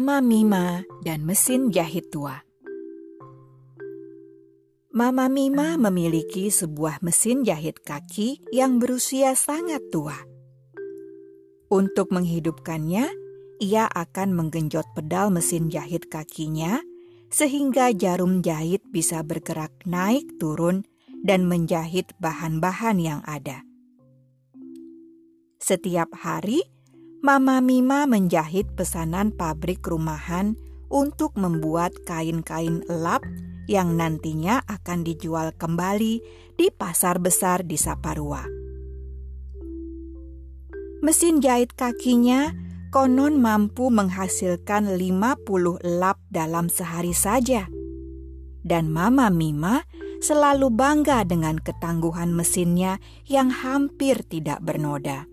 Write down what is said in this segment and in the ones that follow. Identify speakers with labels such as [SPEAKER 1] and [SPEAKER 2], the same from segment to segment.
[SPEAKER 1] Mama Mima dan mesin jahit tua. Mama Mima memiliki sebuah mesin jahit kaki yang berusia sangat tua. Untuk menghidupkannya, ia akan menggenjot pedal mesin jahit kakinya sehingga jarum jahit bisa bergerak naik turun dan menjahit bahan-bahan yang ada. Setiap hari, Mama Mima menjahit pesanan pabrik rumahan untuk membuat kain-kain elap yang nantinya akan dijual kembali di pasar besar di Saparua. Mesin jahit kakinya konon mampu menghasilkan 50 elap dalam sehari saja. Dan Mama Mima selalu bangga dengan ketangguhan mesinnya yang hampir tidak bernoda.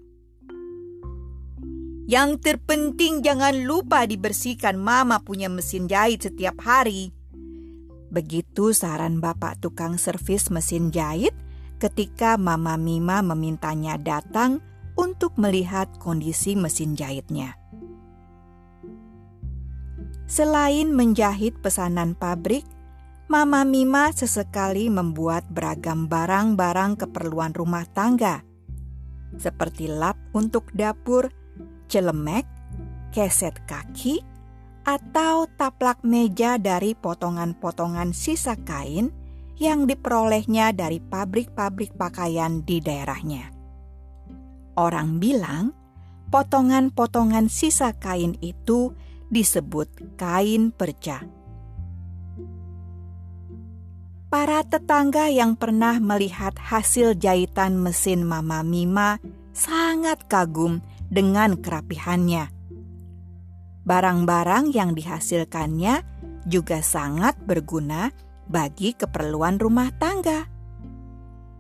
[SPEAKER 1] Yang terpenting jangan lupa dibersihkan mama punya mesin jahit setiap hari. Begitu saran bapak tukang servis mesin jahit ketika mama Mima memintanya datang untuk melihat kondisi mesin jahitnya. Selain menjahit pesanan pabrik, Mama Mima sesekali membuat beragam barang-barang keperluan rumah tangga, seperti lap untuk dapur celemek, keset kaki, atau taplak meja dari potongan-potongan sisa kain yang diperolehnya dari pabrik-pabrik pakaian di daerahnya. Orang bilang potongan-potongan sisa kain itu disebut kain perca. Para tetangga yang pernah melihat hasil jahitan mesin Mama Mima sangat kagum dengan kerapihannya. Barang-barang yang dihasilkannya juga sangat berguna bagi keperluan rumah tangga.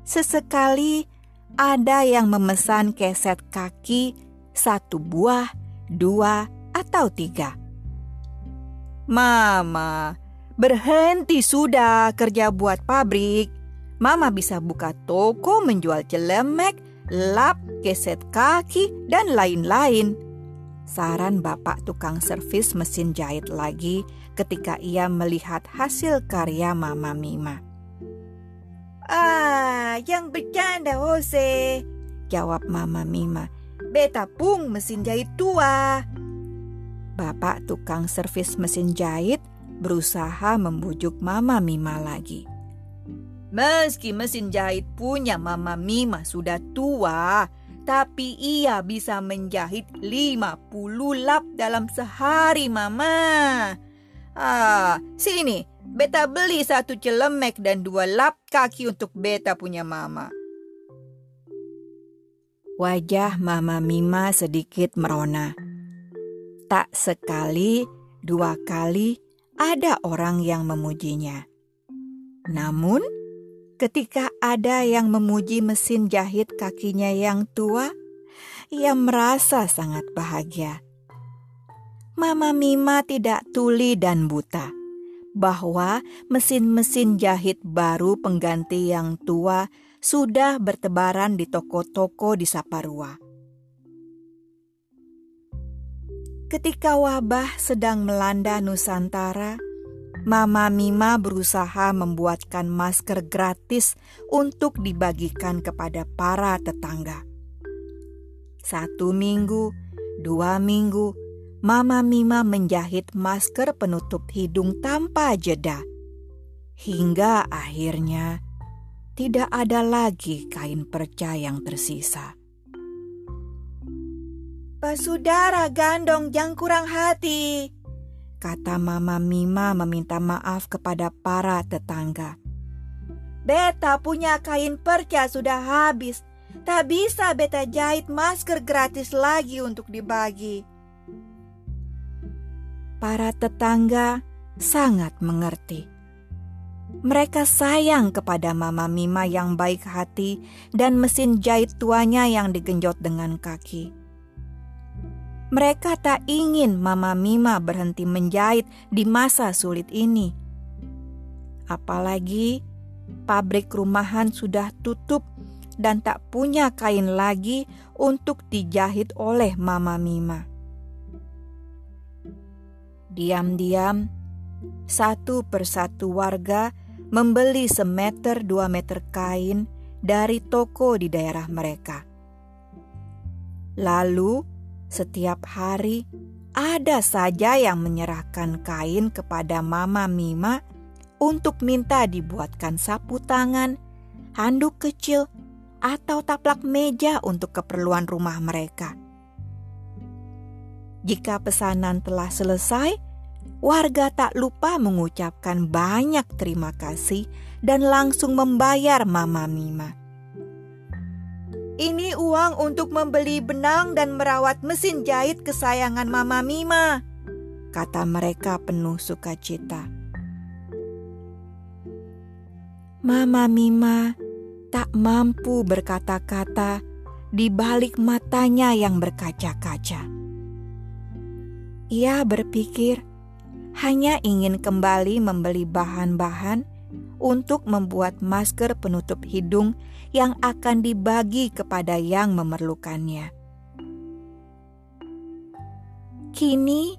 [SPEAKER 1] Sesekali ada yang memesan keset kaki satu buah, dua, atau tiga. Mama, berhenti sudah kerja buat pabrik. Mama bisa buka toko menjual celemek, lap, keset kaki, dan lain-lain. Saran bapak tukang servis mesin jahit lagi ketika ia melihat hasil karya Mama Mima. Ah, yang bercanda Jose, jawab Mama Mima. Beta pun mesin jahit tua. Bapak tukang servis mesin jahit berusaha membujuk Mama Mima lagi. Meski mesin jahit punya Mama Mima sudah tua, tapi ia bisa menjahit 50 lap dalam sehari, Mama. Ah, sini, beta beli satu celemek dan dua lap kaki untuk beta punya Mama. Wajah Mama Mima sedikit merona. Tak sekali, dua kali ada orang yang memujinya. Namun, Ketika ada yang memuji mesin jahit kakinya yang tua, ia merasa sangat bahagia. Mama Mima tidak tuli dan buta bahwa mesin-mesin jahit baru pengganti yang tua sudah bertebaran di toko-toko di Saparua. Ketika wabah sedang melanda Nusantara, Mama Mima berusaha membuatkan masker gratis untuk dibagikan kepada para tetangga. Satu minggu, dua minggu, Mama Mima menjahit masker penutup hidung tanpa jeda. Hingga akhirnya tidak ada lagi kain perca yang tersisa. Pasudara gandong yang kurang hati, kata Mama Mima meminta maaf kepada para tetangga. Beta punya kain perca sudah habis. Tak bisa beta jahit masker gratis lagi untuk dibagi. Para tetangga sangat mengerti. Mereka sayang kepada Mama Mima yang baik hati dan mesin jahit tuanya yang digenjot dengan kaki. Mereka tak ingin Mama Mima berhenti menjahit di masa sulit ini. Apalagi pabrik rumahan sudah tutup dan tak punya kain lagi untuk dijahit oleh Mama Mima. Diam-diam, satu persatu warga membeli semeter dua meter kain dari toko di daerah mereka. Lalu, setiap hari ada saja yang menyerahkan kain kepada Mama Mima untuk minta dibuatkan sapu tangan, handuk kecil, atau taplak meja untuk keperluan rumah mereka. Jika pesanan telah selesai, warga tak lupa mengucapkan banyak terima kasih dan langsung membayar Mama Mima. Ini uang untuk membeli benang dan merawat mesin jahit kesayangan Mama Mima, kata mereka penuh sukacita. Mama Mima tak mampu berkata-kata di balik matanya yang berkaca-kaca. Ia berpikir hanya ingin kembali membeli bahan-bahan untuk membuat masker penutup hidung yang akan dibagi kepada yang memerlukannya. Kini,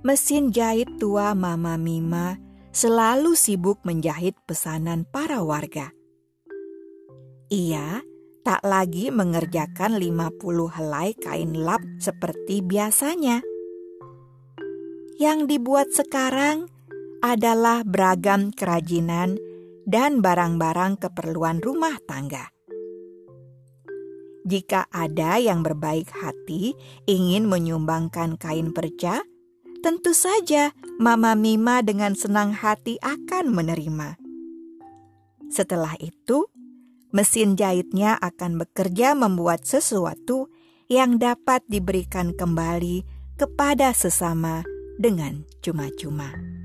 [SPEAKER 1] mesin jahit tua Mama Mima selalu sibuk menjahit pesanan para warga. Ia tak lagi mengerjakan 50 helai kain lap seperti biasanya. Yang dibuat sekarang adalah beragam kerajinan dan barang-barang keperluan rumah tangga. Jika ada yang berbaik hati ingin menyumbangkan kain perca, tentu saja Mama Mima dengan senang hati akan menerima. Setelah itu, mesin jahitnya akan bekerja membuat sesuatu yang dapat diberikan kembali kepada sesama dengan cuma-cuma.